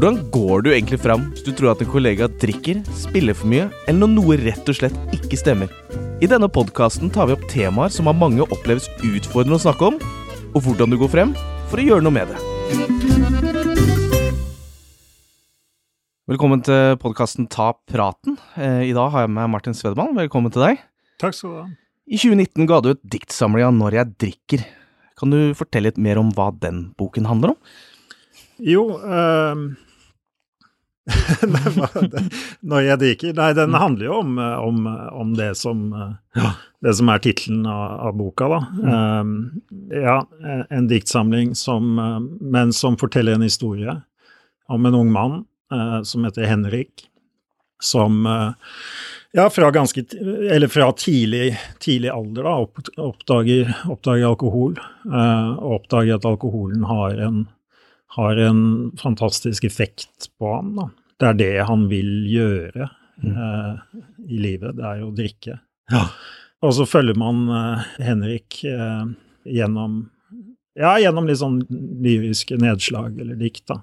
Hvordan går du egentlig fram hvis du tror at en kollega drikker, spiller for mye, eller når noe rett og slett ikke stemmer? I denne podkasten tar vi opp temaer som av mange oppleves utfordrende å snakke om, og hvordan du går frem for å gjøre noe med det. Velkommen til podkasten Ta praten. Eh, I dag har jeg med Martin Svedman. Velkommen til deg. Takk skal du ha. I 2019 ga du ut diktsamlinga Når jeg drikker. Kan du fortelle litt mer om hva den boken handler om? Jo ehm, Når jeg drikker Nei, den handler jo om, eh, om, om det som ja, Det som er tittelen av, av boka, da. Ehm, ja, en- diktsamling som eh, Men som forteller en historie om en ung mann uh, som heter Henrik, som uh, ja, fra ganske Eller fra tidlig, tidlig alder, da, opp, oppdager, oppdager alkohol. Uh, og oppdager at alkoholen har en, har en fantastisk effekt på ham. Da. Det er det han vil gjøre eh, i livet, det er jo å drikke. Og så følger man eh, Henrik eh, gjennom ja, gjennom litt sånn lyriske nedslag eller dikt, da.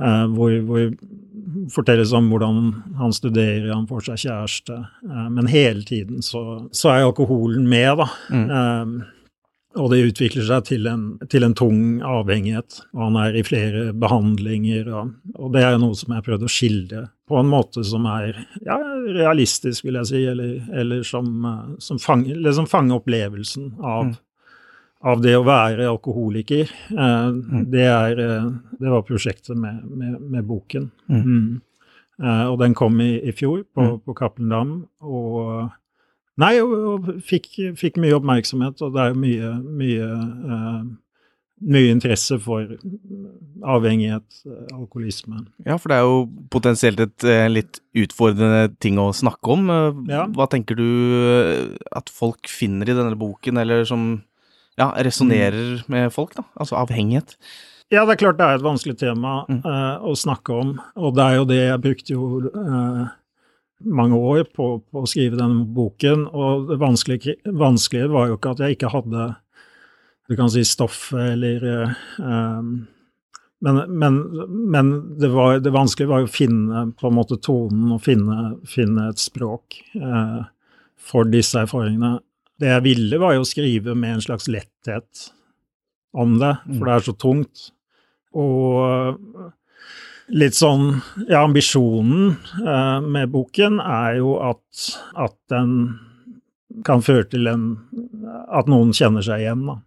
Eh, hvor, hvor fortelles om hvordan han studerer, han får seg kjæreste. Eh, men hele tiden så, så er alkoholen med, da. Eh, og det utvikler seg til en, til en tung avhengighet. Og han er i flere behandlinger, og, og det er noe som jeg har prøvd å skildre på en måte som er ja, realistisk, vil jeg si, eller, eller som, eh, som, fanger, liksom som fanger opplevelsen av, av det å være alkoholiker. Eh, det, er, eh, det var prosjektet med, med, med boken. Mm. Eh, og den kom i, i fjor på, på Cappelen Dam. Og Nei, og, fikk, fikk mye oppmerksomhet, og det er jo mye, mye, eh, mye interesse for avhengighet, eh, alkoholisme. Ja, for det er jo potensielt et eh, litt utfordrende ting å snakke om. Ja. Hva tenker du at folk finner i denne boken, eller som ja, resonnerer med folk, da? Altså avhengighet. Ja, det er klart det er et vanskelig tema eh, å snakke om, og det er jo det jeg brukte jo eh, mange år på, på å skrive denne boken, og det vanskelige, vanskelige var jo ikke at jeg ikke hadde du kan si stoffet eller eh, men, men, men det, var, det vanskelige var jo å finne på en måte tonen og finne, finne et språk eh, for disse erfaringene. Det jeg ville, var jo å skrive med en slags letthet om det, for det er så tungt. Og litt sånn Ja, ambisjonen eh, med boken er jo at, at den kan føre til en At noen kjenner seg igjen, da.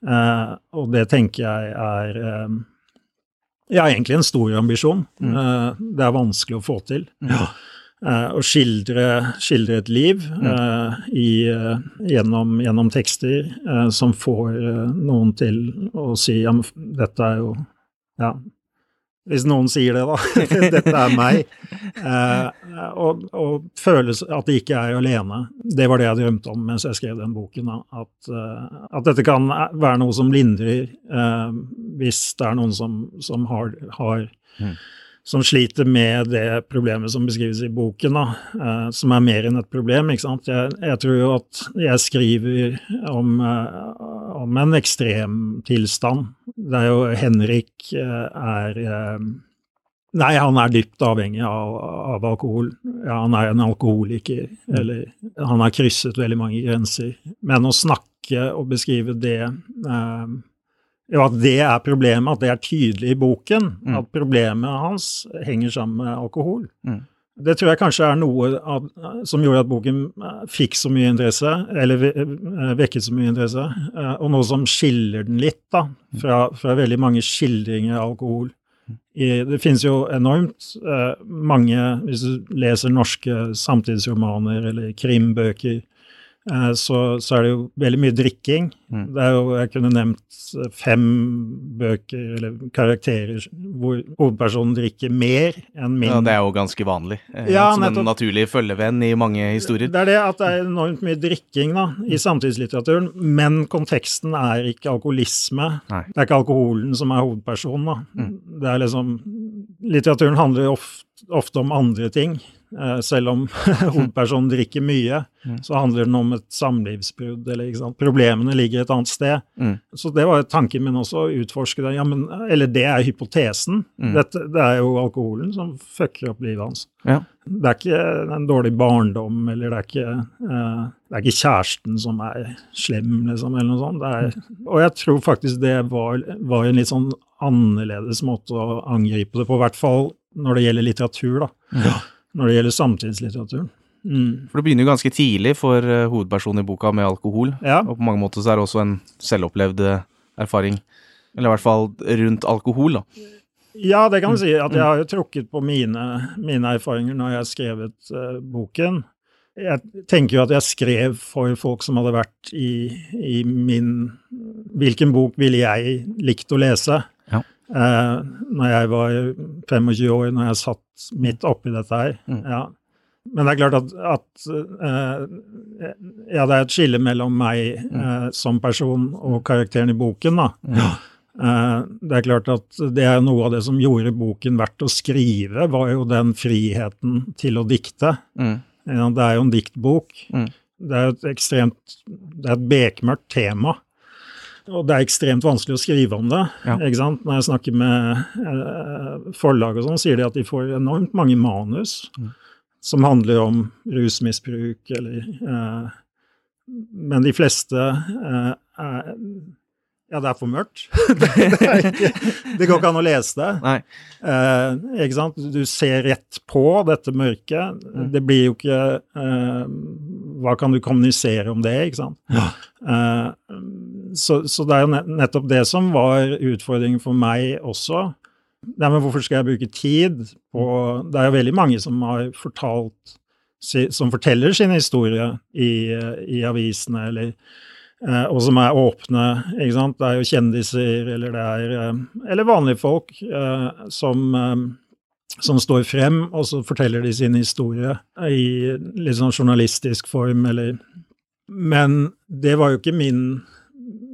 Eh, og det tenker jeg er eh, ja, egentlig en stor ambisjon. Eh, det er vanskelig å få til. Eh, å skildre, skildre et liv eh, i, gjennom, gjennom tekster som får noen til å si ja, men dette er jo Ja, hvis noen sier det, da. dette er meg. Eh, og, og føles at det ikke er alene. Det var det jeg drømte om mens jeg skrev den boken. At, eh, at dette kan være noe som lindrer eh, hvis det er noen som, som har, har som sliter med det problemet som beskrives i boken, eh, som er mer enn et problem. ikke sant? Jeg, jeg tror jo at jeg skriver om, eh, om en ekstrem tilstand. Det er jo Henrik eh, er eh, Nei, han er dypt avhengig av, av alkohol. Ja, han er en alkoholiker, eller han har krysset veldig mange grenser. Men å snakke og beskrive det eh, jo, at det er problemet, at det er tydelig i boken, at problemet hans henger sammen med alkohol. Mm. Det tror jeg kanskje er noe av, som gjorde at boken eh, fikk så mye interesse, eller eh, vekket så mye interesse, eh, og noe som skiller den litt da, fra, fra veldig mange skildringer av alkohol. I, det finnes jo enormt mange, hvis du leser norske samtidsromaner eller krimbøker, så, så er det jo veldig mye drikking. Det er jo, jeg kunne nevnt eh, fem bøker eller karakterer hvor hovedpersonen drikker mer enn min. Ja, det er jo ganske vanlig. eh, Ja, som en naturlig følgevenn i mange historier. Det er det at det er enormt mye drikking da, i samtidslitteraturen, men konteksten er ikke alkoholisme. Nei. Det er ikke alkoholen som er hovedpersonen. Da. Det er liksom, litteraturen handler ofte ofte om andre ting. Eh, selv om hovedpersonen drikker mye, Mm. så handler den om et samlivsbrudd, eller ikke sant. Problemene ligger et annet sted. Mm. Så det var tanken min også, å utforske det. Ja, men, eller det er hypotesen. Mm. Dette, det er jo alkoholen som fucker opp livet hans. Ja. Det er ikke en dårlig barndom, eller det er ikke, uh, det er ikke kjæresten som er slem, liksom, eller noe sånt. Er, og jeg tror faktisk det var, var en litt sånn annerledes måte å angripe det på, i hvert fall når det gjelder litteratur, da. Ja. Når det gjelder samtidslitteraturen. Mm. For det begynner jo ganske tidlig for eh, hovedpersonen i boka med alkohol. Ja. Og på mange måter så er det også en selvopplevd eh, erfaring. Eller i hvert fall rundt alkohol, da. Ja, det kan du si. At jeg har jo trukket på mine, mine erfaringer når jeg har skrevet uh, boken. Jeg tenker jo at jeg skrev for folk som hadde vært i, i min Hvilken bok ville jeg likt å lese? Ja. Eh, når jeg var 25 år, når jeg satt midt oppi dette her. Mm. Ja. Men det er klart at, at eh, Ja, det er et skille mellom meg eh, som person og karakteren i boken, da. Eh, det er klart at det er noe av det som gjorde boken verdt å skrive, var jo den friheten til å dikte. Mm. Ja, det er jo en diktbok. Mm. Det er et ekstremt Det er et bekmørkt tema. Og det er ekstremt vanskelig å skrive om det. Ja. ikke sant? Når jeg snakker med eh, forlag og sånn, sier de at de får enormt mange manus Mm. som handler om rusmisbruk eller eh, Men de fleste eh, er Ja, det er for mørkt. det, er ikke, det går ikke an å lese det. Nei. Eh, ikke sant? Du ser rett på dette mørket. Mm. Det blir jo ikke eh, Hva kan du kommunisere om det, ikke sant? Eh, så, så det er jo nettopp det som var utfordringen for meg også. Nei, men hvorfor skal jeg bruke tid på Det er jo veldig mange som har fortalt Som forteller sin historie i, i avisene, eller eh, og som er åpne. ikke sant? Det er jo kjendiser, eller det er eh, Eller vanlige folk eh, som, som står frem, og så forteller de sin historie i litt sånn journalistisk form, eller Men det var jo ikke min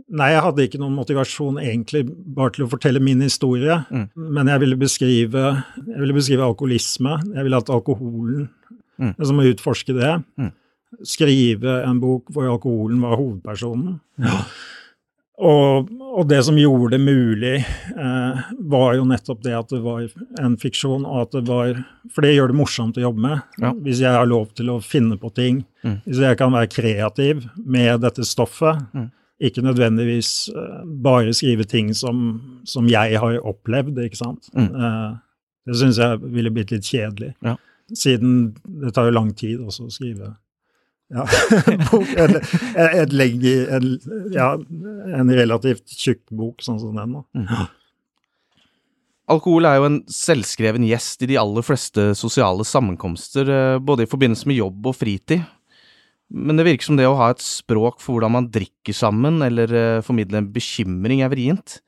Nei, jeg hadde ikke noen motivasjon egentlig bare til å fortelle min historie, Mm. men jeg ville beskrive, jeg ville beskrive alkoholisme. Jeg ville at alkoholen Mm. Jeg må utforske det. Mm. Skrive en bok hvor alkoholen var hovedpersonen. Og, og det som gjorde det mulig, eh, var jo nettopp det at det var en fiksjon, og at det var For det gjør det morsomt å jobbe med. Ja. Hvis jeg har lov til å finne på ting. Mm. Hvis jeg kan være kreativ med dette stoffet. Mm. Ikke nødvendigvis eh, bare skrive ting som, som jeg har opplevd, ikke sant. Mm. Eh, det syns jeg ville blitt litt kjedelig. Ja. Siden det tar jo lang tid også å skrive ja, bok, et, et legge, en, ja, en relativt tjukk bok sånn som den. da. Alkohol er jo en selvskreven gjest i de aller fleste sosiale sammenkomster, eh, både i forbindelse med jobb og fritid. Men det virker som det å ha et språk for hvordan man drikker sammen, eller eh, formidle en bekymring, er vrient.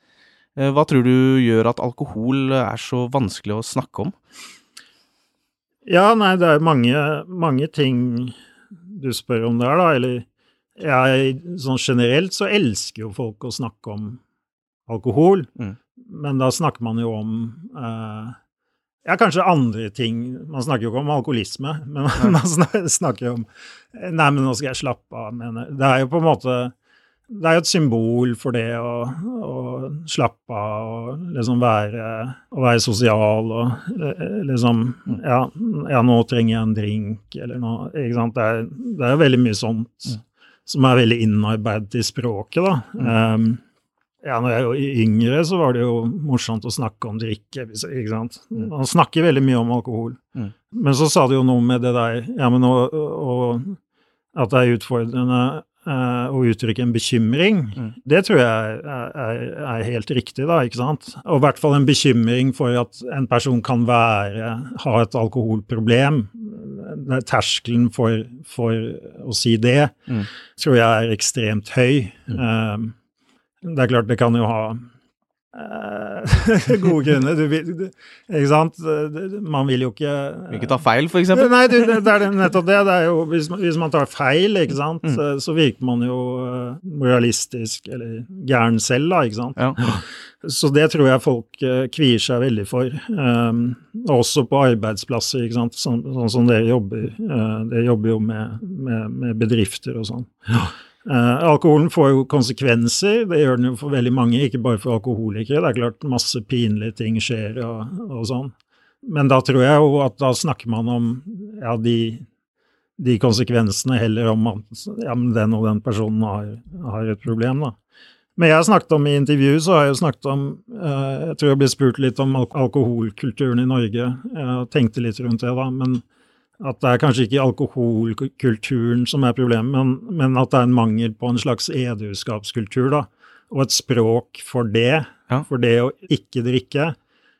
Eh, Hva tror du gjør at alkohol er så vanskelig å snakke om? Ja, nei, det er mange, mange ting du spør om der, da. Eller jeg, sånn generelt så elsker jo folk å snakke om alkohol, Mm. men da snakker man jo om eh, ja, kanskje andre ting. Man snakker jo ikke om alkoholisme, men man snakker jo om Nei, men nå skal jeg slappe av. Men det er jo på en måte Det er jo et symbol for det å, å slappe av og liksom være, å være sosial og eh, liksom ja, ja, nå trenger jeg en drink, eller noe. Ikke sant? Det er, det er veldig mye sånt som er veldig innarbeidet i språket, da. Um, ja, når jeg var yngre, så var det jo morsomt å snakke om drikke, ikke sant. Man snakker veldig mye om alkohol. Mm. Men så sa du jo noe med det der, ja, men å, å, at det er utfordrende eh, å uttrykke en bekymring. Mm. Det tror jeg er, er, er helt riktig, da, ikke sant. Og i hvert fall en bekymring for at en person kan være, ha et alkoholproblem. Er Terskelen for, for å si det Mm. tror jeg er ekstremt høy. Eh, det er klart det kan jo ha eh, gode grunner. Du vil, du, ikke sant? Man vil jo ikke Vil ikke ta feil, for eksempel? Nei, du, det er nettopp det. det er jo, hvis, man, hvis man tar feil, ikke sant, mm. så virker man jo moralistisk eller gæren selv, da, ikke sant. Ja. Så det tror jeg folk kvier seg veldig for. Um, også på arbeidsplasser, ikke sant, sånn, sånn som dere jobber. Uh, dere jobber jo med, med, med bedrifter og sånn. Ja. Uh, alkoholen får jo konsekvenser, det gjør den jo for veldig mange, ikke bare for alkoholikere. Det er klart masse pinlige ting skjer og, og sånn. Men da tror jeg jo at da snakker man om ja, de, de konsekvensene heller om at ja, men den og den personen har, har, et problem, da. Men jeg har snakket om i intervju, så har jeg snakket om uh, Jeg tror jeg ble spurt litt om alkoholkulturen i Norge. Jeg tenkte litt rundt det, da. men at det er kanskje ikke alkoholkulturen som er problemet, men, men, at det er en mangel på en slags edruskapskultur, da. Og et språk for det, ja. for det å ikke drikke.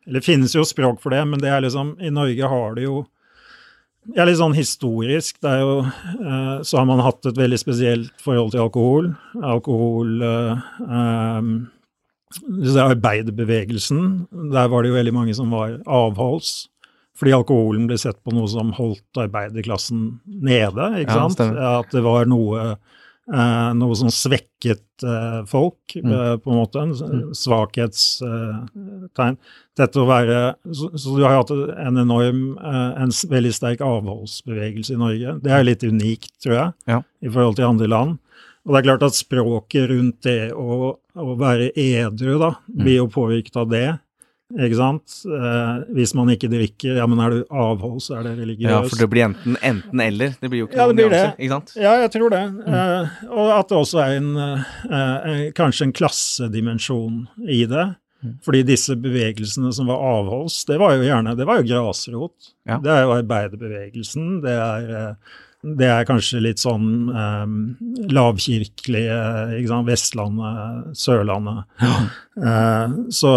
Eller det finnes jo språk for det, men det er liksom I Norge har det jo ja, litt sånn historisk. Det er jo eh, Så har man hatt et veldig spesielt forhold til alkohol. Alkohol eh, eh, Arbeiderbevegelsen, der var det jo veldig mange som var avholds. Fordi alkoholen ble sett på noe som holdt arbeiderklassen nede. ikke ja, sant? At det var noe, eh, noe som svekket eh, folk, mm. eh, på en måte. En mm. svakhetstegn. Dette å være så, så, du har hatt en enorm, eh, en veldig sterk avholdsbevegelse i Norge. Det er litt unikt, tror jeg, ja. i forhold til andre land. Og det er klart at språket rundt det å, å være edru da, mm. blir jo påvirket av det. Ikke sant? Eh, hvis man ikke drikker, ja, men er du avholds, er det religiøst? Ja, for det blir enten enten-eller. Det blir jo ikke ja, noen nyanser, ikke sant? Ja, jeg tror det. Mm. Eh, og at det også er en, eh, kanskje en klassedimensjon i det. Mm. Fordi disse bevegelsene som var avholds, det var jo gjerne det var jo grasrot. Ja. Det er jo arbeiderbevegelsen. Det er eh, det er kanskje litt sånn um, lavkirkelig Vestlandet, Sørlandet. Ja. Uh, så,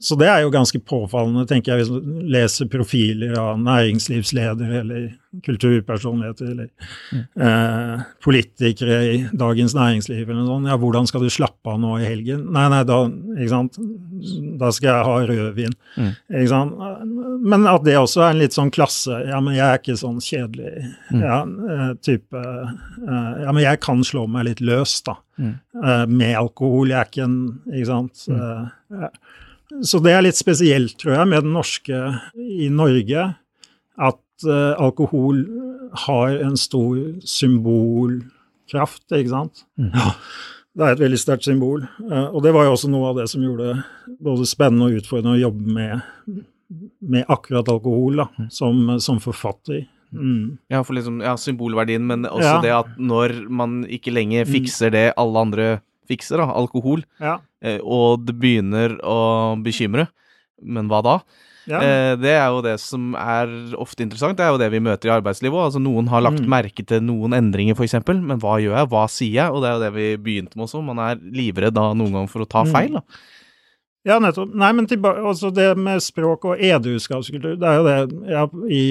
så, det er jo ganske påfallende, tenker jeg, hvis du leser profiler av næringslivsledere eller kulturpersonligheter eller mm. eh, politikere i Dagens Næringsliv eller noe sånt. Ja, hvordan skal du slappe av nå i helgen? Nei, nei, da, ikke sant? da skal jeg ha rødvin. Mm. Ikke sant? Men at det også er en litt sånn klasse Ja, men jeg er ikke sånn kjedelig. Mm. Ja, uh, type Ja, men jeg kan slå meg litt løs, da. Mm. Uh, med alkohol. Er ikke en Ikke sant. Mm. Uh, så det er litt spesielt, tror jeg, med den norske i Norge, at uh, alkohol har en stor symbolkraft, ikke sant. Mm. Ja. Det er et veldig sterkt symbol. og det var jo også noe av det som gjorde det både spennende og utfordrende å jobbe med, med akkurat alkohol da, mm. som, som forfatter. Mm. Ja, for liksom, ja, symbolverdien, men også ja. det at når man ikke lenger mm. fikser det alle andre fikser, da, alkohol, ja. eh, og det begynner å bekymre, men hva da? Ja. Eh, det er jo det som er ofte interessant. Det er jo det vi møter i arbeidslivet òg. Altså, noen har lagt mm. merke til noen endringer, f.eks., men hva gjør jeg? Hva sier jeg? Og det er jo det vi begynte med også. Man er livredd da noen ganger for å ta mm. feil. da. Ja, nettopp. Nei, men tilbake, altså det med språk og edruskapskultur, det er jo det ja, i,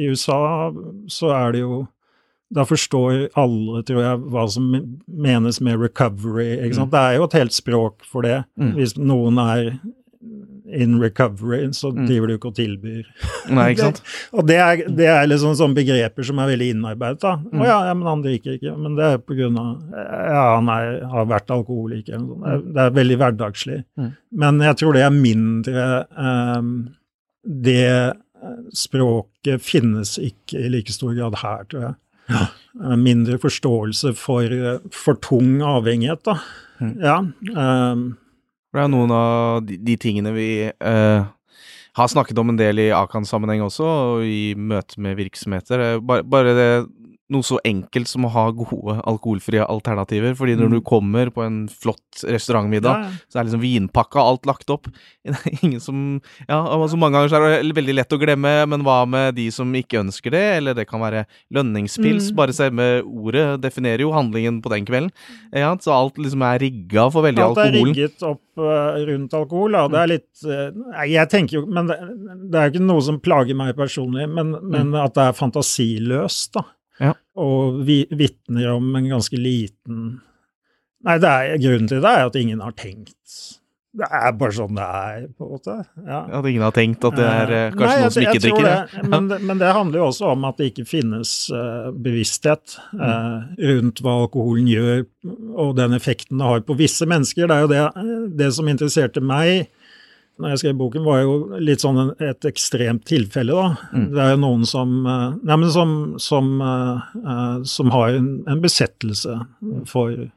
i, USA så er det jo Da forstår alle, tror jeg, hva som menes med recovery. ikke? Mm. Det er jo et helt språk for det. Mm. Hvis noen er in recovery, så mm. driver du ikke og tilbyr. Nei, ikke sant? og det er, det er liksom sånne begreper som er veldig innarbeidet. da. Mm. Å ja, ja, men han drikker ikke. Men det er på grunn av Ja, han er, har vært alkoholiker. Det er, det er veldig hverdagslig. Mm. Men jeg tror det er mindre um, Det språket finnes ikke i like stor grad her, tror jeg. Ja. Mindre forståelse for, for tung avhengighet, da. Mm. Ja. Um, for det er noen av de, de tingene vi uh, har snakket om en del i Akan-sammenheng også, og i møte med virksomheter. Eh, bare, bare det noe så enkelt som å ha gode alkoholfrie alternativer. fordi når mm. du kommer på en flott restaurantmiddag, ja, ja. så er liksom vinpakka alt lagt opp. Ingen som Ja, altså mange ganger så er det veldig lett å glemme, men hva med de som ikke ønsker det? Eller det kan være lønningspils. Mm. Bare selve ordet definerer jo handlingen på den kvelden. Ja, så alt liksom er rigga for veldig alkohol. Alt er rigget opp uh, rundt alkohol, da. Det er litt uh, Jeg tenker jo Men det, det er jo ikke noe som plager meg personlig, men, men mm. at det er fantasiløst, da. Ja. Og vi vitner om en ganske liten Nei, er, grunnen til det er at ingen har tenkt Det er bare sånn det er, på en måte. Ja. At ingen har tenkt at det er eh, kanskje Nei, noen som ikke jeg tror drikker det? det. Men, det- men det handler jo også om at det ikke finnes uh, bevissthet uh, rundt hva alkoholen gjør, og den effekten det har på visse mennesker. Det er jo det, eh, det som interesserte meg når jeg skrev boken, var jo litt sånn et ekstremt tilfelle, da. Det er jo noen som eh, Nei, men som, som, eh, som har en, en besettelse for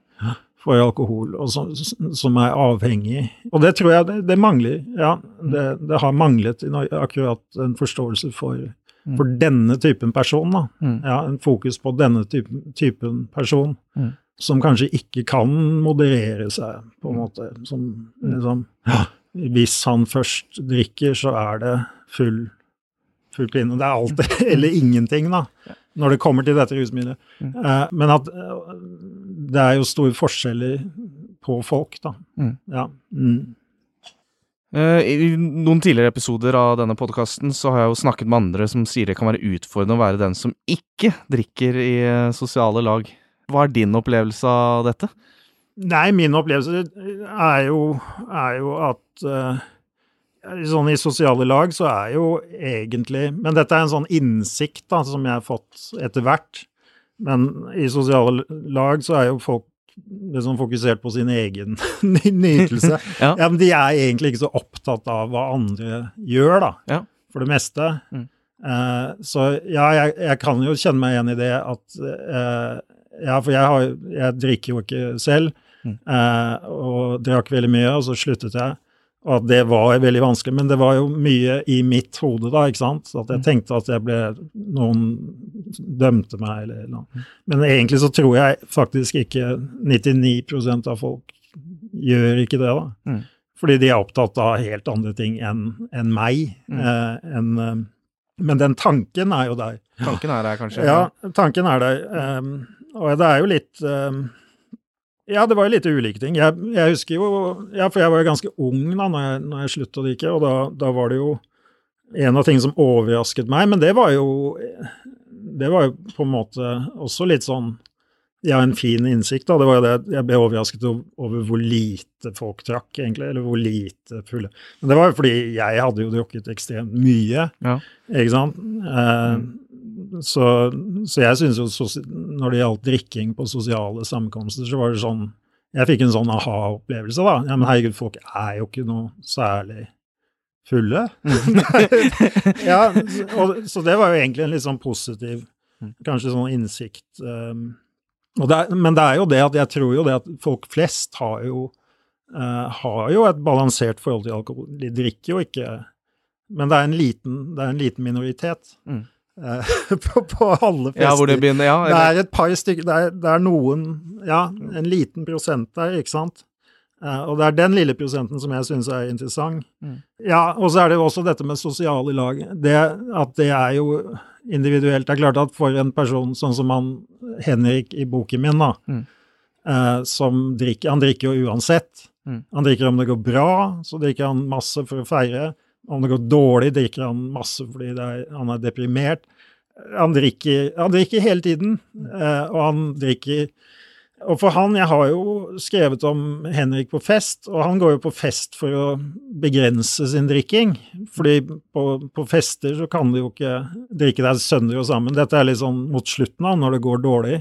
for alkohol, og som, som er avhengig. Og det tror jeg det, det mangler. Ja, det, det har manglet akkurat en forståelse for, for denne typen person. Da. Mm. Ja, en fokus på denne typen, typen person, Mm. som kanskje ikke kan moderere seg, på en måte. Som liksom Hvis han først drikker, så er det full, full kline. Det er alt eller ingenting, da når det kommer til dette rusmiddelet. Eh, men at eh, det er jo store forskjeller på folk, da. Mm. Ja. Mm. Eh, I noen tidligere episoder av denne podkasten så har jeg jo snakket med andre som sier det kan være utfordrende å være den som ikke drikker i sosiale lag. Hva er din opplevelse av dette? Nei, min opplevelse er jo, er jo at uh, sånn I sosiale lag så er jo egentlig Men dette er en sånn innsikt da, som jeg har fått etter hvert. Men i sosiale lag så er jo folk liksom fokusert på sin egen ny- nytelse. Ja. ja, men de er egentlig ikke så opptatt av hva andre gjør, da. Ja. For det meste. Mm. Uh, så ja, jeg, jeg kan jo kjenne meg igjen i det at uh, Ja, for jeg, har, jeg drikker jo ikke selv, Mm. eh, og drakk veldig mye, og så sluttet jeg. Og at det var veldig vanskelig. Men det var jo mye i mitt hode, da, ikke sant. At jeg Mm. tenkte at jeg ble Noen dømte meg, eller noe. Men egentlig så tror jeg faktisk ikke 99% av folk gjør ikke det, da. Mm. Fordi de er opptatt av helt andre ting enn en meg. Mm. Eh, enn, eh, men den tanken er jo der. Tanken er der, kanskje? Ja, tanken er der. Um, og det er jo litt ehm, Ja, det var jo litt ulike ting. Jeg, jeg husker jo Ja, for jeg var jo ganske ung da når jeg, når jeg sluttet å drikke, og da, da var det jo en av tingene som overrasket meg, men det var jo Det var jo på en måte også litt sånn ja, en fin innsikt. da, det var jo det Jeg ble overrasket over, hvor lite folk trakk, egentlig. Eller hvor lite fulle. Men det var jo fordi jeg hadde jo drukket ekstremt mye. Ja. Ikke sant? Eh, så, så jeg syns jo når det gjaldt drikking på sosiale sammenkomster, så var det sånn Jeg fikk en sånn aha-opplevelse, da. Ja, men herregud, folk er jo ikke noe særlig fulle. ja, og, så det var jo egentlig en litt sånn positiv, kanskje sånn innsikt. Um, det er, men det er jo det at jeg tror jo det at folk flest har jo, uh, har jo et balansert forhold til alkohol. De drikker jo ikke Men det er en liten, er en liten minoritet Mm. på, på alle fester. Ja, hvor det begynner Ja, Det er et par stykker det er, det er noen Ja, en liten prosent der, ikke sant? Uh, og det er den lille prosenten som jeg syns er interessant. Mm. Ja, og så er det jo også dette med sosiale lag. Det, at det er jo individuelt. Det er klart at for en person sånn som han Henrik i boken min, da, Mm. uh, som drikker Han drikker jo uansett. Mm. Han drikker om det går bra, så drikker han masse for å feire. Om det går dårlig, drikker han masse fordi det er, han er deprimert. Han drikker, han drikker hele tiden, eh, og han drikker Og for han, jeg har jo skrevet om Henrik på fest, og han går jo på fest for å begrense sin drikking. Fordi på, på fester så kan du jo ikke drikke deg sønder og sammen. Dette er litt sånn mot slutten, av, når det går dårlig.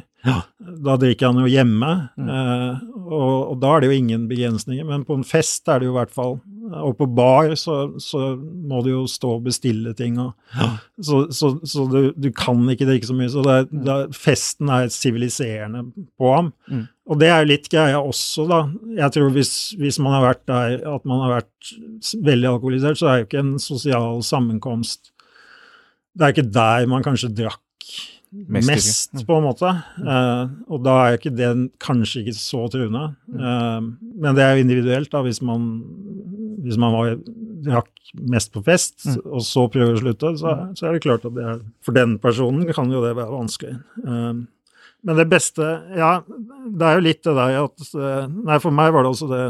Da drikker han jo hjemme, eh, og, og da er det jo ingen begrensninger. Men på en fest er det jo i hvert fall Og på bar så, så må du jo stå og bestille ting. Og, Så, så, så du, du kan ikke drikke så mye. Så det er, det festen er siviliserende på ham. Mm. Og det er jo litt greia også, da. Jeg tror hvis, hvis man har vært der at man har vært veldig alkoholisert, så er jo ikke en sosial sammenkomst Det er ikke der man kanskje drakk Mest, mest. Mm. på en måte. Uh, og da er ikke det kanskje ikke så truende. Mm. Eh, men det er jo individuelt, da, hvis man, hvis man var, drakk mest på fest, Mm. og så prøver å slutte, så, så er det klart at det er For den personen kan jo det være vanskelig. Uh, men det beste Ja, det er jo litt det der at Nei, for meg var det også det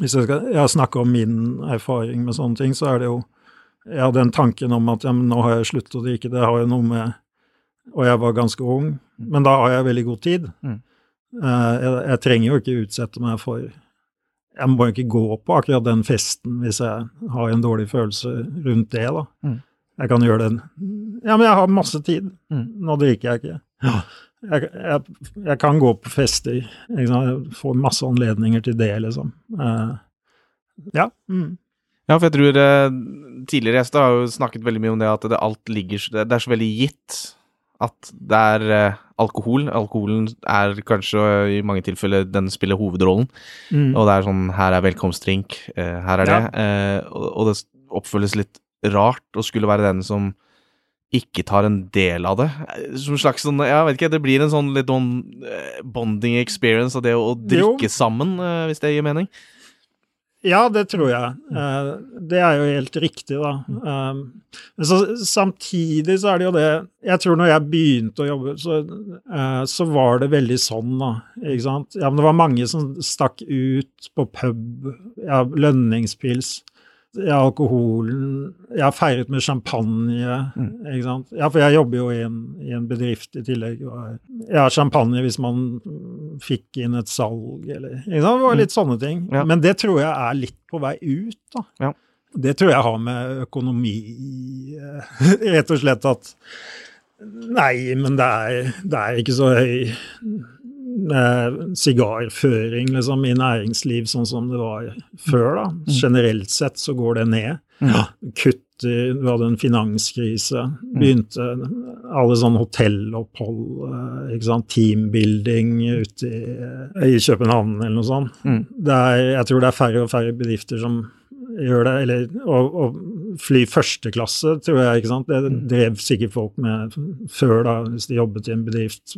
Hvis jeg skal snakke om min erfaring med sånne ting, så er det jo ja, den tanken om at ja, nå har jeg sluttet å drikke, det har jo noe med Og jeg var ganske ung, men da har jeg veldig god tid. Mm. Eh, jeg, jeg trenger jo ikke utsette meg for jeg må ikke gå på akkurat den festen hvis jeg har en dårlig følelse rundt det, da. Mm. Jeg kan gjøre den Ja, men jeg har masse tid. Mm. Nå drikker jeg ikke. Jeg, jeg, jeg kan gå på fester. Jeg får masse anledninger til det, liksom. Uh, ja. Mm. Ja, for jeg tror eh, tidligere gjester har jo snakket veldig mye om det at det alt ligger Det er så veldig gitt at det er eh, alkohol. Alkoholen er kanskje eh, i mange tilfeller den spiller hovedrollen. Mm. Og det er sånn Her er velkomstdrink, her er det. Eh, og, det oppføles litt rart å skulle være den som ikke tar en del av det. Som slags sånn Jeg vet ikke, det blir en sånn litt sånn bonding experience av det å, drikke sammen, eh, hvis det gir mening. Ja, det tror jeg. Eh, det er jo helt riktig, da. Um, men så, samtidig så er det jo det Jeg tror når jeg begynte å jobbe, så, eh, så var det veldig sånn, da. Ikke sant? Ja, men det var mange som stakk ut på pub. Ja, lønningspils. Ja, alkoholen Jeg har feiret med champagne. ikke sant? Ja, for jeg jobber jo i en, i en bedrift i tillegg. og har champagne hvis man mm, fikk inn et salg, eller ikke sant? Det var litt sånne ting. Ja. Men det tror jeg er litt på vei ut, da. Ja. Det tror jeg har med økonomi eh, Rett og slett at Nei, men det er, det er ikke så høy eh, sigarføring liksom, i næringsliv sånn som det var før. da. Generelt sett så går det ned. Ja. Kutter Du hadde en finanskrise. Begynte alle sånne hotellopphold, eh, ikke sant, teambuilding ute i, i København eller noe sånt. Mm. Det er, jeg tror det er færre og færre bedrifter som gjør det. Eller å, å fly første klasse, tror jeg, ikke sant. Det drev sikkert folk med før, da, hvis de jobbet i en bedrift.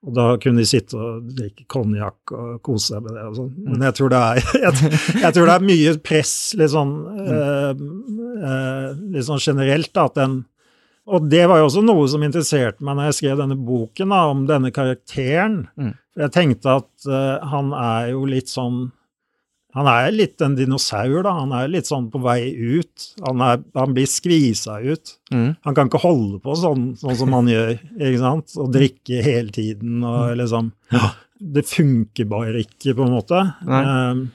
Og da kunne de sitte og drikke konjakk og kose seg med det og sånn. Men jeg tror det er, jeg, jeg tror det er mye press litt sånn, eh, eh, litt sånn generelt, da, at den Og det var jo også noe som interesserte meg når jeg skrev denne boken, da, om denne karakteren. Mm. Jeg tenkte at eh, han er jo litt sånn han er litt en dinosaur, da. Han er litt sånn på vei ut. Han, er, han blir skvisa ut. Mm. Han kan ikke holde på sånn, sånn som han gjør, ikke sant? Og drikke hele tiden og liksom Det funker bare ikke, på en måte. Um,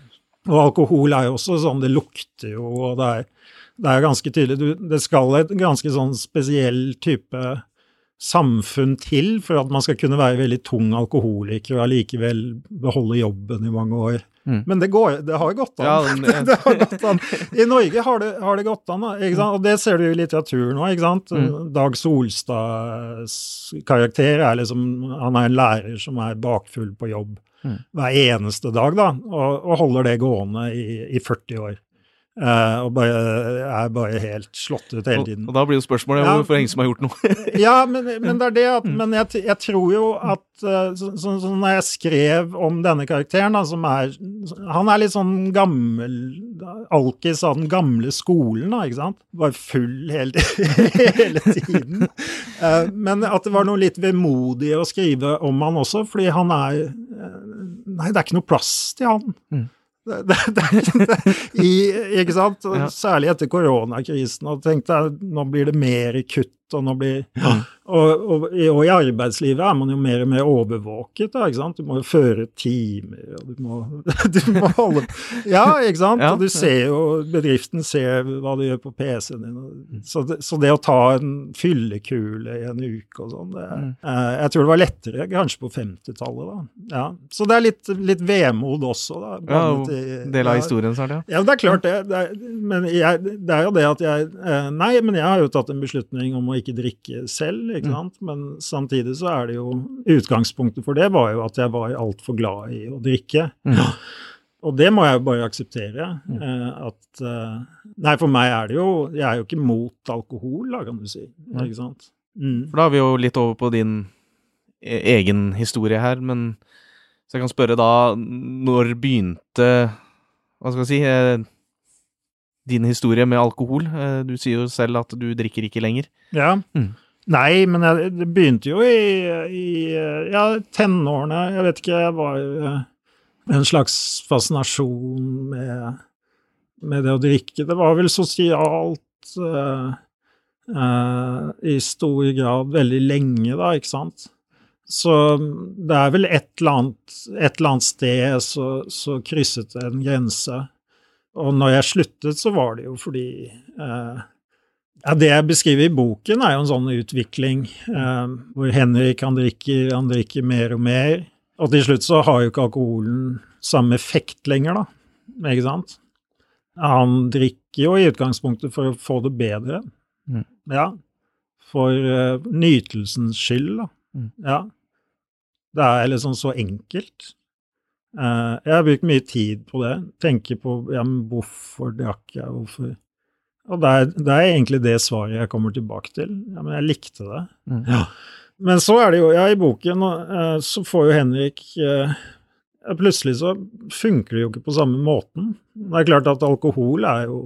og alkohol er jo også sånn, det lukter jo, og det er, det er ganske tydelig du, Det skal et ganske sånn spesiell type samfunn til for at man skal kunne være veldig tung alkoholiker og allikevel beholde jobben i mange år. Mm. Men det, går, det har gått an. Ja, den- det har gått an. I Norge har det, har det gått an, da, og det ser du i litteraturen òg. Mm. Dag Solstads karakter er liksom Han er en lærer som er bakfull på jobb Mm. hver eneste dag, da, og, og holder det gående i, i 40 år. Eh, og bare, er bare helt slått ut hele tiden. og da blir jo spørsmålet Ja. hvorfor ingen som har gjort noe. Ja, men, men det er det at Men jeg, jeg tror jo at Sånn så, så, så Når jeg skrev om denne karakteren, da, som er Han er litt sånn gammel Alkis av den gamle skolen, da, ikke sant? Var full hele, hele tiden. Uh, men at det var noe litt vemodig å skrive om han også, fordi han er eh, Nei, det er ikke noe plass til han. Mm. Det, det, det, det, i, ikke sant? Særlig etter koronakrisen. Og tenkte jeg, nå blir det mer kutt, og nå blir og, og, i- og i arbeidslivet er man jo mer og mer overvåket, da, ikke sant. Du må jo føre timer, og du må, du må holde Ja, ikke sant. Ja. Og du ser jo Bedriften ser hva du gjør på PC-en din. og- Så det, så det å ta en fyllekule i en uke og sånn, det Mm. eh, Jeg tror det var lettere kanskje på 50-tallet, da. Ja. Så det er litt, litt vemod også, da. Ja, og Del av historien historien, snart, ja. Ja, det er klart det. det er, men jeg, det er jo det at jeg eh, Nei, men jeg har jo tatt en beslutning om å ikke drikke selv, ikke sant. Men samtidig så er det jo Utgangspunktet for det var jo at jeg var altfor glad i å drikke. Mm. Og det må jeg jo bare akseptere. Eh, at eh, Nei, for meg er det jo Jeg er jo ikke mot alkohol, da, kan du si. Nei. Ikke sant. Mm. For da er vi jo litt over på din e- egen historie her, men så jeg kan spørre da, når begynte Hva skal jeg si eh, Din historie med alkohol? Eh, Du sier jo selv at du drikker ikke lenger. Ja. Mm. Nei, men jeg, det begynte jo i, i ja, tenårene. Jeg vet ikke, jeg var eh, en slags fascinasjon med, med det å drikke. Det var vel sosialt uh, uh, i stor grad veldig lenge, da, ikke sant. Så det er vel et eller annet, et eller annet sted så, så krysset det en grense. Og når jeg sluttet, så var det jo fordi eh, ja, Det jeg beskriver i boken, er jo en sånn utvikling eh, hvor Henrik han drikker, han drikker mer og mer. Og til slutt så har jo ikke alkoholen samme effekt lenger, da. Ikke sant? Han drikker jo i utgangspunktet for å få det bedre. Mm. Ja. For uh, nytelsens skyld, da. Mm. Ja. Det er liksom så enkelt. Eh, jeg har brukt mye tid på det. Tenker på ja, men hvorfor drakk jeg, hvorfor Og det er, det er egentlig det svaret jeg kommer tilbake til. Ja, men jeg likte det. Mm. Ja. Men så er det jo, ja, i boken uh, så får jo Henrik uh, Plutselig så funker det jo ikke på samme måten. Det er klart at alkohol er jo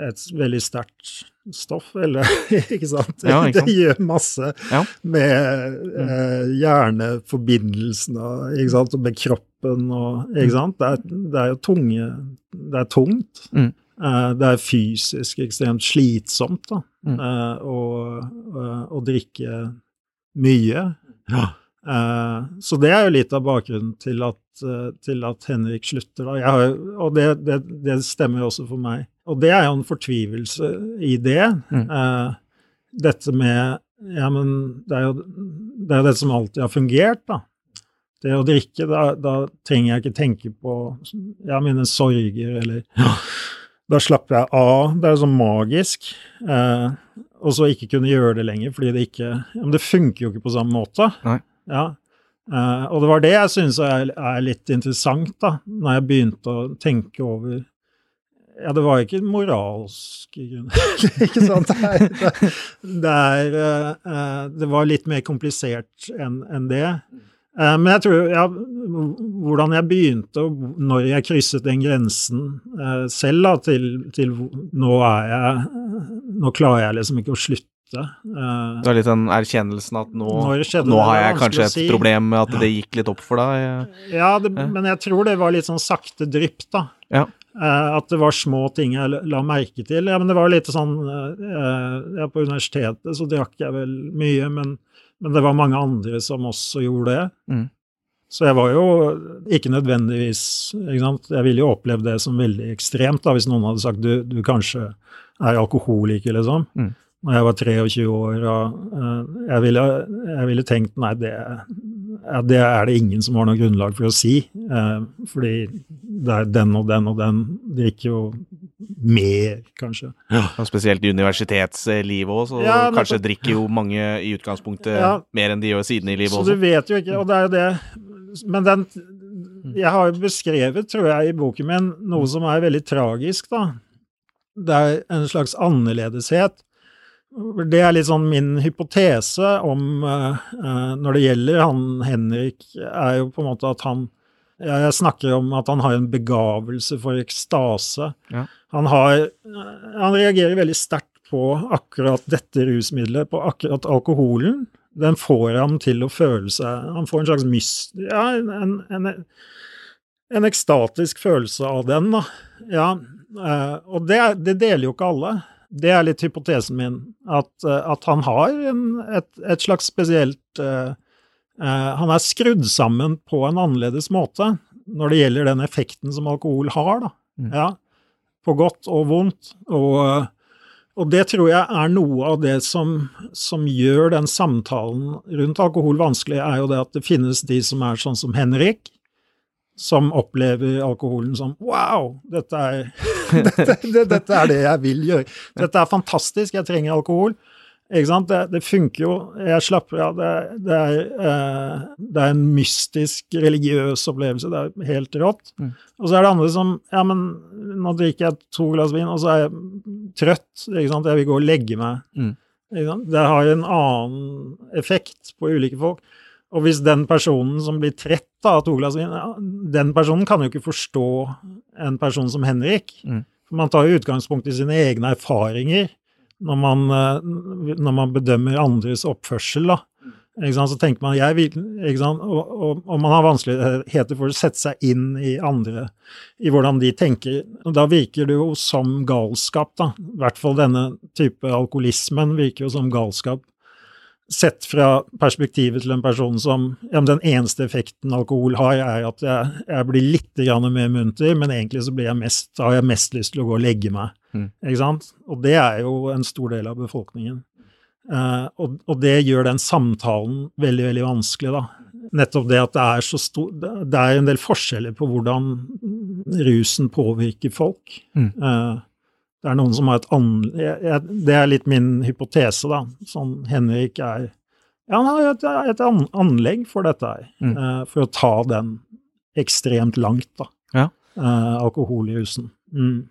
et veldig sterkt stoff, eller ikke sant? Ja, ikke sant? Det gjør masse Ja. med eh, hjerneforbindelsene, ikke sant, og med kroppen og Ikke sant? Det er, det er jo tunge Det er tungt. Mm. Eh, det er fysisk ekstremt slitsomt da, Mm. eh, å, å- å drikke mye. Ja. så det er jo litt av bakgrunnen til at, eh, til at Henrik slutter. Da. Har, og det, det, det stemmer også for meg. Og det er jo en fortvilelse i det. Mm. Eh, dette med Ja, men det er jo det, er jo det som alltid har fungert, da. Det å drikke, da, da trenger jeg ikke tenke på ja, mine sorger, eller Da slapper jeg av. Det er sånn magisk. Eh, og så ikke kunne gjøre det lenger, fordi det ikke ja, Men det funker jo ikke på samme måte. Ja. Eh, og det var det jeg syns er, er litt interessant, da, når jeg begynte å tenke over Ja, det var ikke moralske grunner, ikke sant? Det, er, det, det, er, eh, eh, det var litt mer komplisert enn enn det. Eh, Men jeg tror ja, hvordan jeg begynte, og når jeg krysset den grensen eh, selv da, til, til nå er jeg Nå klarer jeg liksom ikke å slutte. Eh, Det er litt den erkjennelsen at nå, nå har jeg kanskje et si. problem med at det gikk litt opp for deg. Ja, det, Ja. men jeg tror det var litt sånn sakte drypp, da. Ja. Eh, at det var små ting jeg la- merke til. Ja, men det var litt sånn eh, ja, På universitetet så drakk jeg vel mye, men, men det var mange andre som også gjorde det. Mm. Så jeg var jo ikke nødvendigvis ikke sant? Jeg ville jo opplevd det som veldig ekstremt da, hvis noen hadde sagt du, du kanskje er alkoholiker, liksom. Mm. Når jeg var 23 år, og uh, jeg, ville, jeg ville tenkt nei, det, ja, det er det ingen som har noe grunnlag for å si. eh, fordi det er den og den og den drikker jo mer, kanskje. Og spesielt i universitetslivet òg, så Ja, kanskje drikker jo mange i utgangspunktet Ja. mer enn de gjør siden i livet Så du vet jo ikke, og det er jo det Men den Jeg har jo beskrevet, tror jeg, i boken min noe som er veldig tragisk, da. Det er en slags annerledeshet. Det er litt sånn min hypotese om eh, eh, Når det gjelder han Henrik, er jo på en måte at han Jeg snakker om at han har en begavelse for ekstase. Ja. Han har Han reagerer veldig sterkt på akkurat dette rusmiddelet, på akkurat alkoholen. Den får ham til å føle seg Han får en slags myst... Ja, en, en, en ekstatisk følelse av den, da. Ja, eh, og det, det deler jo ikke alle. Det er litt hypotesen min, at, eh, at han har en, et, et slags spesielt uh, uh, Han er skrudd sammen på en annerledes måte når det gjelder den effekten som alkohol har, da. Mm. Ja, på godt og vondt. Og, og det tror jeg er noe av det som, som gjør den samtalen rundt alkohol vanskelig, er jo det at det finnes de som er sånn som Henrik, som opplever alkoholen som Wow, dette er, dette, det, dette er det jeg vil gjøre. Dette er fantastisk, jeg trenger alkohol. Ikke sant? Det, det funker jo. Jeg slapper av. Det, det, er, eh, det er en mystisk, religiøs opplevelse. Det er helt rått. Mm. Og så er det andre som Ja, men nå drikker jeg to glass vin, og så er jeg trøtt. Ikke sant? Jeg vil gå og legge meg. Mm. Det har en annen effekt på ulike folk. Og hvis den personen som blir trett av to glass vin, den personen kan jo ikke forstå en person som Henrik. Mm. Man tar jo utgangspunkt i sine egne erfaringer når man, eh, når man bedømmer andres oppførsel. da. Så tenker man jeg vil? Og, og, og man har vanskeligheter for å sette seg inn i andre, i hvordan de tenker. Og Da virker det jo som galskap, da. I hvert fall denne type alkoholismen virker jo som galskap. Sett fra perspektivet til en person som ja, Den eneste effekten alkohol har, er at jeg, jeg blir litt mer munter, men egentlig så blir jeg mest, har jeg mest lyst til å gå og legge meg. Mm. Ikke sant? Og det er jo en stor del av befolkningen. Eh, og, og det gjør den samtalen veldig, veldig vanskelig, da. Nettopp det at det er så stor Det er en del forskjeller på hvordan rusen påvirker folk. Mm. Eh, det er noen som har et anlegg Det er litt min hypotese, da. Sånn Henrik er Ja, han har et, et an- anlegg for dette her. Mm. uh, for å ta den ekstremt langt, da. Ja. Uh, husen. Mm.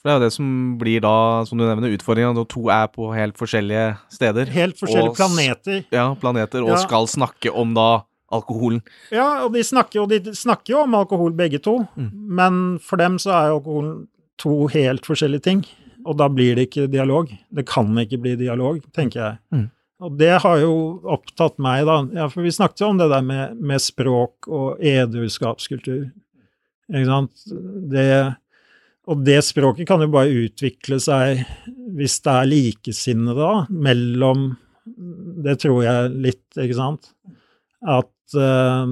For det er jo det som blir da, som du nevner, utfordringa når to er på helt forskjellige steder. Helt forskjellige Og planeter. Ja, planeter, og Ja. skal snakke om da alkoholen. Ja, og de snakker, og de snakker jo om alkohol begge to, Mm. men for dem så er alkoholen to helt forskjellige ting. Og da blir det ikke dialog. Det kan ikke bli dialog, tenker jeg. Mm. Og det har jo opptatt meg, da. Ja, for vi snakket jo om det der med, med språk og edruskapskultur. Ikke sant? Det, og det språket kan jo bare utvikle seg hvis det er likesinnede, da, mellom Det tror jeg litt, ikke sant? At eh,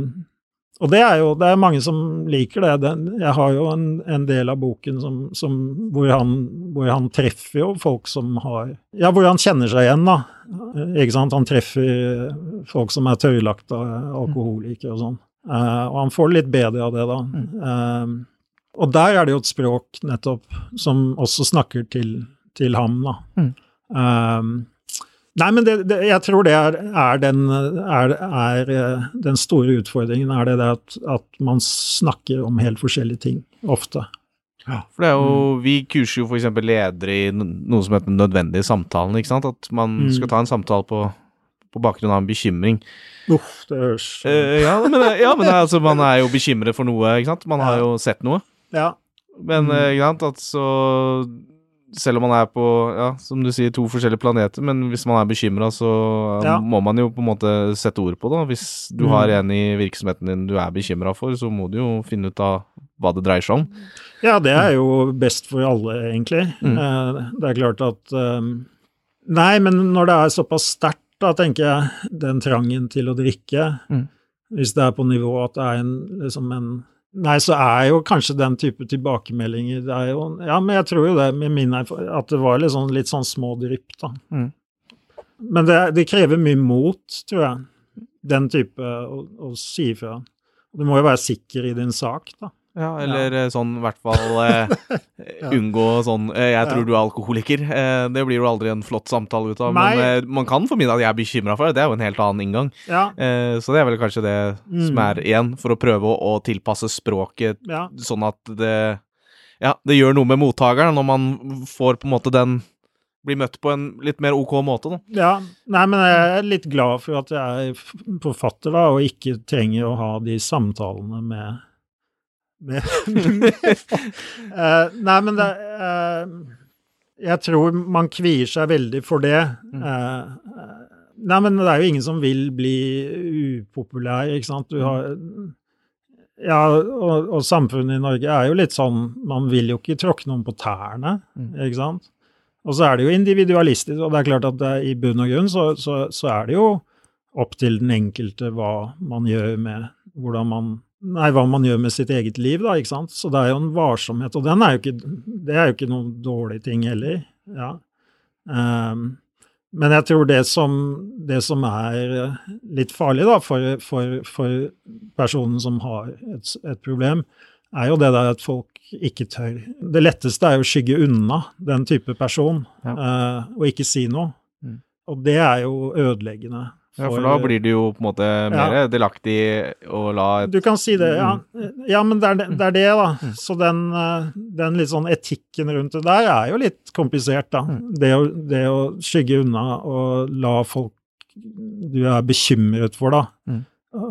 Og det er jo det er mange som liker det. Den, jeg har jo en, en del av boken som, som, hvor, han, hvor han treffer jo folk som har Ja, hvor han kjenner seg igjen, da. Ikke sant? Han treffer folk som er tørrlagte alkoholikere og sånn. Uh, og han får det litt bedre av det, da. Uh, og der er det jo et språk nettopp som også snakker til, til ham, da. Mm. Eh, Nei, men det, det, jeg tror det er, er, den, er, er eh, den store utfordringen, er det det at, at man snakker om helt forskjellige ting, ofte. For det er jo, Vi kurser jo f.eks. ledere i noe som heter den nødvendige samtalen. ikke sant? At man Mm. skal ta en samtale på, på bakgrunn av en bekymring. Uff, det høres Eh, ja, men, ja, men altså, man er jo bekymret for noe, ikke sant? Man har jo sett noe. Ja. Men Mm. eh, ikke sant, at så Selv om man er på, ja, som du sier, to forskjellige planeter, men hvis man er bekymra, så eh, Ja. må man jo på en måte sette ord på det. Hvis du Mm. har en i virksomheten din du er bekymra for, så må du jo finne ut av hva det dreier seg om. Ja, det er jo best for alle, egentlig. Mm. Eh, Det er klart at eh, Nei, men når det er såpass sterkt, da tenker jeg, den trangen til å drikke, Mm. hvis det er på nivå at det er en, liksom en Nei, så er jo kanskje den type tilbakemeldinger det er jo, Ja, men jeg tror jo det, med min erfaring, at det var litt sånn, litt sånn små drypp, da. Mm. Men det, det krever mye mot, tror jeg, den type å, å si ifra. Du må jo være sikker i din sak, da. Ja, eller ja. sånn i hvert fall eh, unngå sånn eh, 'jeg tror Ja. du er alkoholiker'. Eh, det blir jo aldri en flott samtale ut av. Nei. Men eh, man kan formidle at jeg er bekymra for det. Det er jo en helt annen inngang. Ja. Eh, så det er vel kanskje det som Mm. er igjen, for å prøve å, å tilpasse språket ja. sånn at det Ja, det gjør noe med mottakeren når man får på en måte den Blir møtt på en litt mer ok måte, da. Ja, nei, men jeg er litt glad for at jeg er forfatter, da, og ikke trenger å ha de samtalene med med, med uh, Nei, men det uh, Jeg tror man kvier seg veldig for det. Eh, nei, men det er jo ingen som vil bli upopulær, ikke sant. Du har Ja, og, og samfunnet i Norge er jo litt sånn Man vil jo ikke tråkke noen på tærne, Mm. ikke sant. Og så er det jo individualistisk, og det er klart at det, i bunn og grunn så, så, så er det jo opp til den enkelte hva man gjør med hvordan man Nei, hva man gjør med sitt eget liv, da, ikke sant. Så det er jo en varsomhet, og den er jo ikke, det er jo ikke noen dårlig ting heller. Ja. Um, men jeg tror det som, det som er eh, litt farlig da, for, for, for personen som har et, et problem, er jo det der at folk ikke tør. Det letteste er jo å skygge unna den type person, Ja. uh, og ikke si noe. Mm. Og det er jo ødeleggende. Ja, for da blir det jo på en måte mer delaktig å la et Du kan si det, ja. Ja, men det er det, det, er det da. Mm. Så den, eh, den litt sånn etikken rundt det der er jo litt komplisert, da. Mm. Det, å, det å skygge unna og la folk du er bekymret for, da, Mm.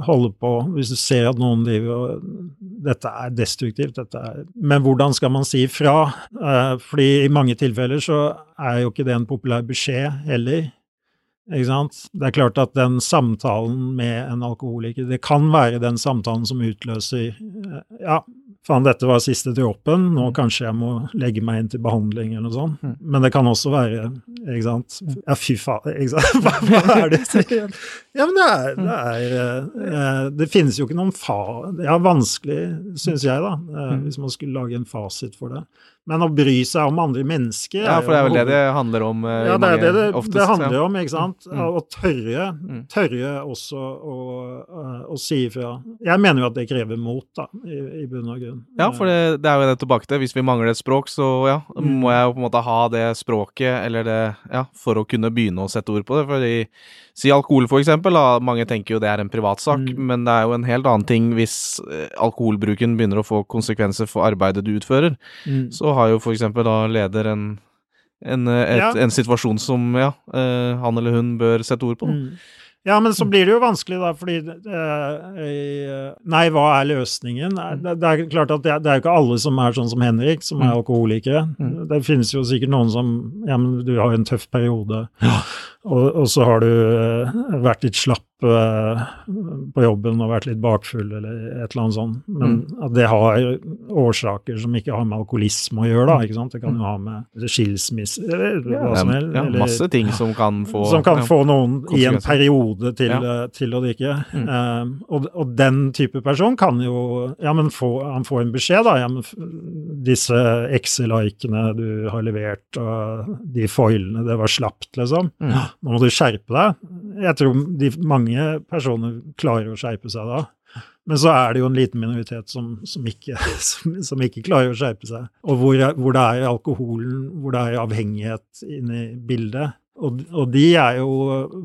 holde på hvis du ser at noen driver og Dette er destruktivt, dette er Men hvordan skal man si ifra? Eh, fordi i mange tilfeller så er jo ikke det en populær beskjed heller. Ikke sant? Det er klart at den samtalen med en alkoholiker, det kan være den samtalen som utløser eh, Ja, faen, dette var siste dråpen, nå kanskje jeg må legge meg inn til behandling eller noe sånt. Mm. Men det kan også være, ikke sant Ja, fy faen, ikke sant? Hva, er det? Ja, men det er Det, er, eh, det finnes jo ikke noen fa... Er vanskelig, syns jeg, da, eh, Mm. hvis man skulle lage en fasit for det. Men å bry seg om andre mennesker Ja, for det er vel det det handler om uh, ja, det er det det, oftest. det handler ja. om, ikke sant? Mm. Å tørre, Mm. tørre også å, eh, å si ifra. Jeg mener jo at det krever mot, da, i, i bunn og grunn. Ja, for det, det er jo det tilbake til. Hvis vi mangler et språk, så ja, Mm. må jeg jo på en måte ha det språket, eller det Ja, for å kunne begynne å sette ord på det. Fordi Si alkohol, for eksempel. Da. Mange tenker jo det er en privatsak, Mm. men det er jo en helt annen ting hvis eh, alkoholbruken begynner å få konsekvenser for arbeidet du utfører. Mm. Så har jo for eksempel da leder en en, eh, et, Ja. en situasjon som ja, eh, han eller hun bør sette ord på. Mm. Ja, men så blir det jo vanskelig, da, fordi eh, Nei, hva er løsningen? Det, det er klart at det, er- det er jo ikke alle som er sånn som Henrik, som er Mm. alkoholikere. Mm. Det finnes jo sikkert noen som Ja, men du har jo en tøff periode, og, og så har du eh, vært litt slapp uh, på jobben og vært litt bakfull eller et eller annet sånt. Men at det har årsaker som ikke har med alkoholisme å gjøre, da. ikke sant? Det kan jo ha med skilsmisse eller hva som helst. ja, eller- masse ting som kan få som kan ja. få noen i en periode til, Ja. eh, til å drikke. Mm. Um, og, og den type person kan jo ja, men få, Han får en beskjed, da. Ja, men disse Excel-likene du har levert, og de foilene, det var slapt, liksom. Mm. Nå må du skjerpe deg. Jeg tror de, mange personer klarer å skjerpe seg da. Men så er det jo en liten minoritet som, som, ikke, som, som ikke klarer å skjerpe seg. Og hvor, hvor det er alkoholen, hvor det er avhengighet inne i bildet. Og, og de er jo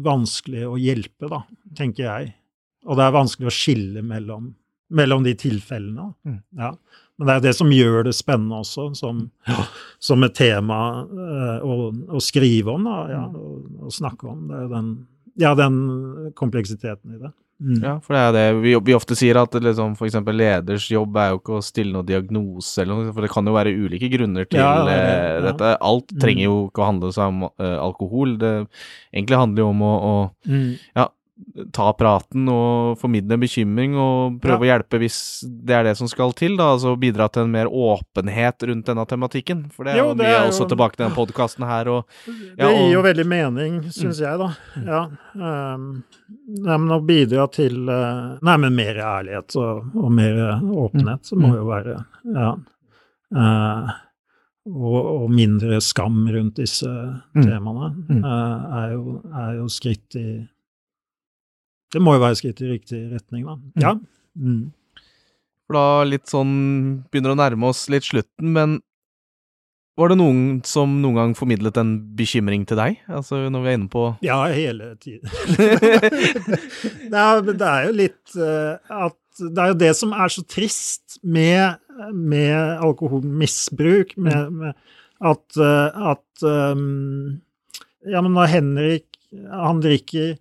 vanskelig å hjelpe, da, tenker jeg. Og det er vanskelig å skille mellom, mellom de tilfellene. Mm. Ja. Men det er det som gjør det spennende også, som, som et tema eh, å, å skrive om, da, ja, og, og snakke om. Det er den, ja, den kompleksiteten i det. Mm. Ja, for det er det vi, vi ofte sier at liksom, for eksempel leders jobb er jo ikke å stille noen diagnose eller noe, for det kan jo være ulike grunner til Ja, det er eh, ja. dette. Alt Mm. trenger jo ikke å handle seg om uh, alkohol. Det egentlig handler jo om å, å Mm. Ta praten og formidle en bekymring og prøve å hjelpe hvis det er det som skal til, da, altså bidra til en mer åpenhet rundt denne tematikken. For det er Jo, jo mye er jo- også tilbake til denne podkasten her og Ja, det gir jo veldig mening, syns jeg, da. Ja. Um, nei, men å bidra til uh, Nei, men mer ærlighet og, og mer åpenhet så må Mm. jo være Ja. Uh, og, og mindre skam rundt disse Mm. temaene Mm. uh, er, jo, er jo skritt i Det må jo være skritt i riktig retning, da. Ja. Mm. For da litt sånn begynner å nærme oss litt slutten, men var det noen som noen gang formidlet en bekymring til deg? Altså når vi er inne på Ja, hele tiden. Nei, men det er jo litt uh, at Det er jo det som er så trist med, med alkoholmisbruk, med, med at, uh, at um, Ja, men når Henrik han drikker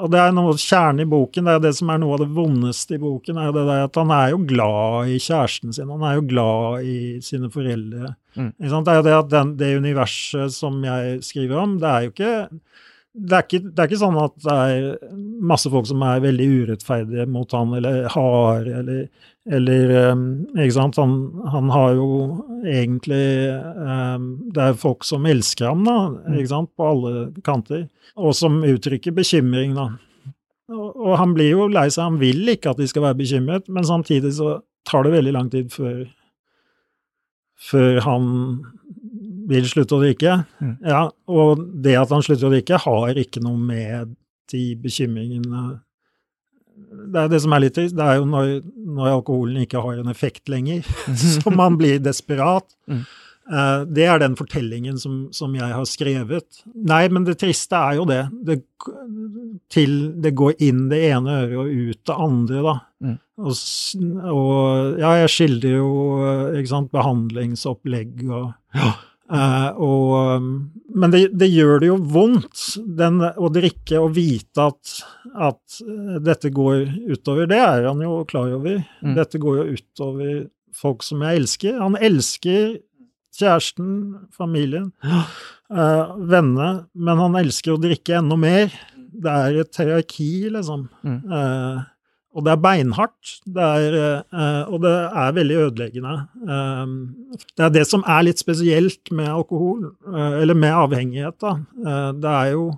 og det er noe kjernen i boken, det er det som er noe av det vondeste i boken, er det der at han er jo glad i kjæresten sin, han er jo glad i sine foreldre. Mm. Det er jo det at den, det universet som jeg skriver om, det er jo ikke det er, ikke, det er ikke sånn at det er masse folk som er veldig urettferdige mot han, eller harde, eller, eller um, Ikke sant? Han, han har jo egentlig um, Det er folk som elsker ham, da, ikke sant? på alle kanter, og som uttrykker bekymring, da. Og, og han blir jo lei seg, han vil ikke at de skal være bekymret, men samtidig så tar det veldig lang tid før før han vil slutte å drikke. Mm. Ja, og det at han slutter å drikke, har ikke noe med de bekymringene Det er det som er litt trist. Det er jo når, når alkoholen ikke har en effekt lenger, så man blir desperat. Mm. Uh, det er den fortellingen som, som jeg har skrevet. Nei, men det triste er jo det. Det, til, det går inn det ene øret og ut det andre, da. Mm. Og, og ja, jeg skildrer jo sant, behandlingsopplegg og Eh, og, um, men det, det gjør det jo vondt den, å drikke og vite at, at eh, dette går utover. Det er han jo klar over. Mm. Dette går jo utover folk som jeg elsker. Han elsker kjæresten, familien, eh, vennene, men han elsker å drikke enda mer. Det er et hierarki, liksom. Mm. Eh, Og det er beinhardt, det er, eh, og det er veldig ødeleggende. Eh, det er det som er litt spesielt med alkohol, eh, eller med avhengighet, da. Det er jo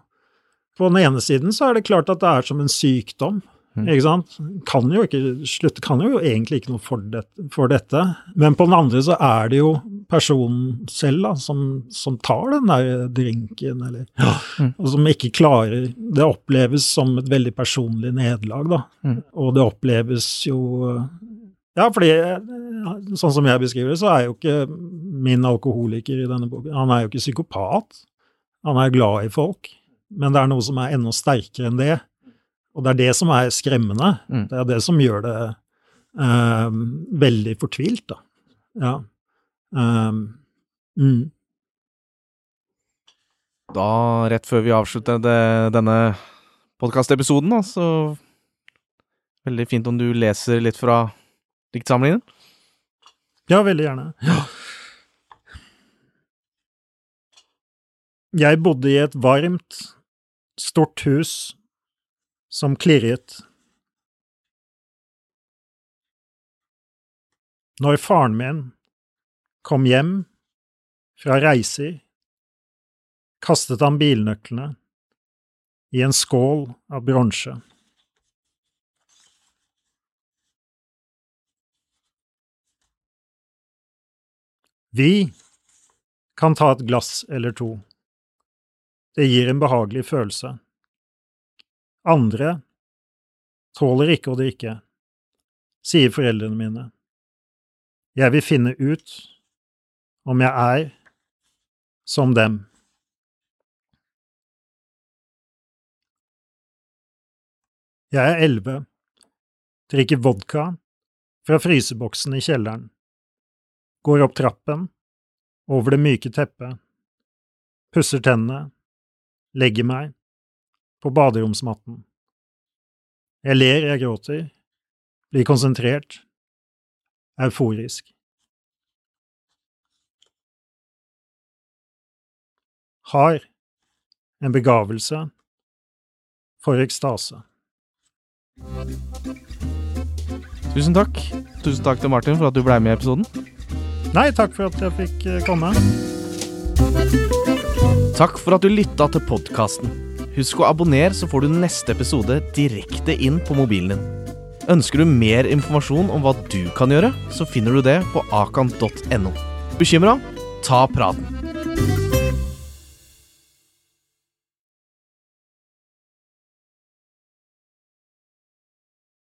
På den ene siden så er det klart at det er som en sykdom. Mm. Ikke sant? Kan jo ikke slutte, kan jo egentlig ikke noe for, det, for dette. Men på den andre så er det jo personen selv da, som, som tar den der drinken, eller Mm. Og som ikke klarer Det oppleves som et veldig personlig nederlag, da. Mm. Og det oppleves jo Ja, fordi sånn som jeg beskriver det, så er jo ikke min alkoholiker i denne boken Han er jo ikke psykopat. Han er glad i folk. Men det er noe som er enda sterkere enn det. Og det er det som er skremmende. Mm. Det er det som gjør det eh, veldig fortvilt, da. Ja. Um, mm. Da, rett før vi avslutter det, denne podkastepisoden, da, så Veldig fint om du leser litt fra diktsamlingen. Ja, veldig gjerne. Ja. Jeg bodde i et varmt, stort hus som klirret. Når faren min kom hjem fra reiser, kastet han bilnøklene i en skål av bronse. Vi kan ta et glass eller to. Det gir en behagelig følelse. Andre tåler ikke å drikke, sier foreldrene mine. Jeg vil finne ut om jeg er som dem. Jeg er elleve, drikker vodka fra fryseboksen i kjelleren, går opp trappen, over det myke teppet, pusser tennene, legger meg, på baderomsmatten. Jeg ler, jeg gråter, blir konsentrert, euforisk. Har en begavelse for ekstase. Tusen takk. Tusen takk til Martin for at du ble med i episoden. Nei, takk for at jeg fikk eh, komme. Takk for at du lytta til podkasten. Husk å abonnere, så får du neste episode direkte inn på mobilen din. Ønsker du mer informasjon om hva du kan gjøre, så finner du det på akan.no. Bekymra? Ta praten.